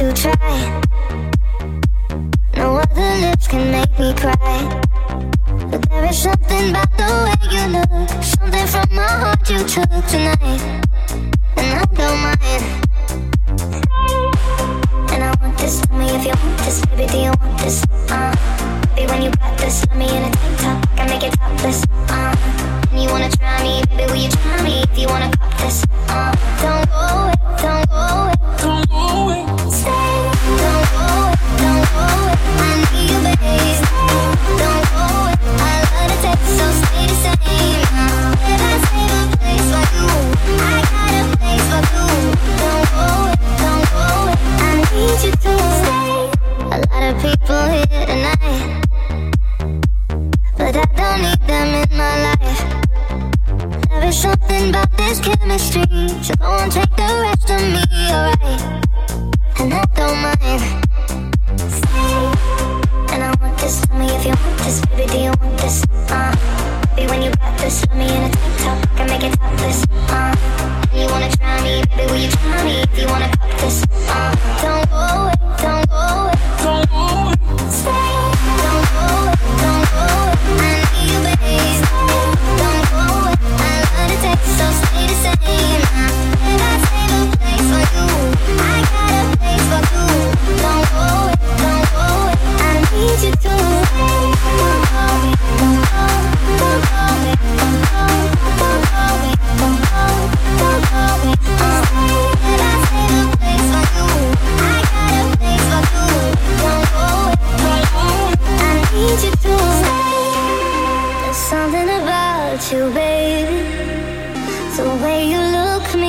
right. No other lips can make me cry. But there is something about the way you look. Something from my heart you took tonight. And I don't mind. And I want this. Tell me if you want this. Baby, do you want this? Uh, baby, when you got this, let me in a tank top. I can make it topless. Uh, and you wanna try me, baby, will you try me if you wanna cop this? Something about this chemistry, so go and take the rest of me, alright? And I don't mind. Stay. And I want this. Tell me if you want this, baby. Do you want this? Uh, baby, when you got this, let me in a tank top. I can make it topless. Uh, without you, baby. The way you look me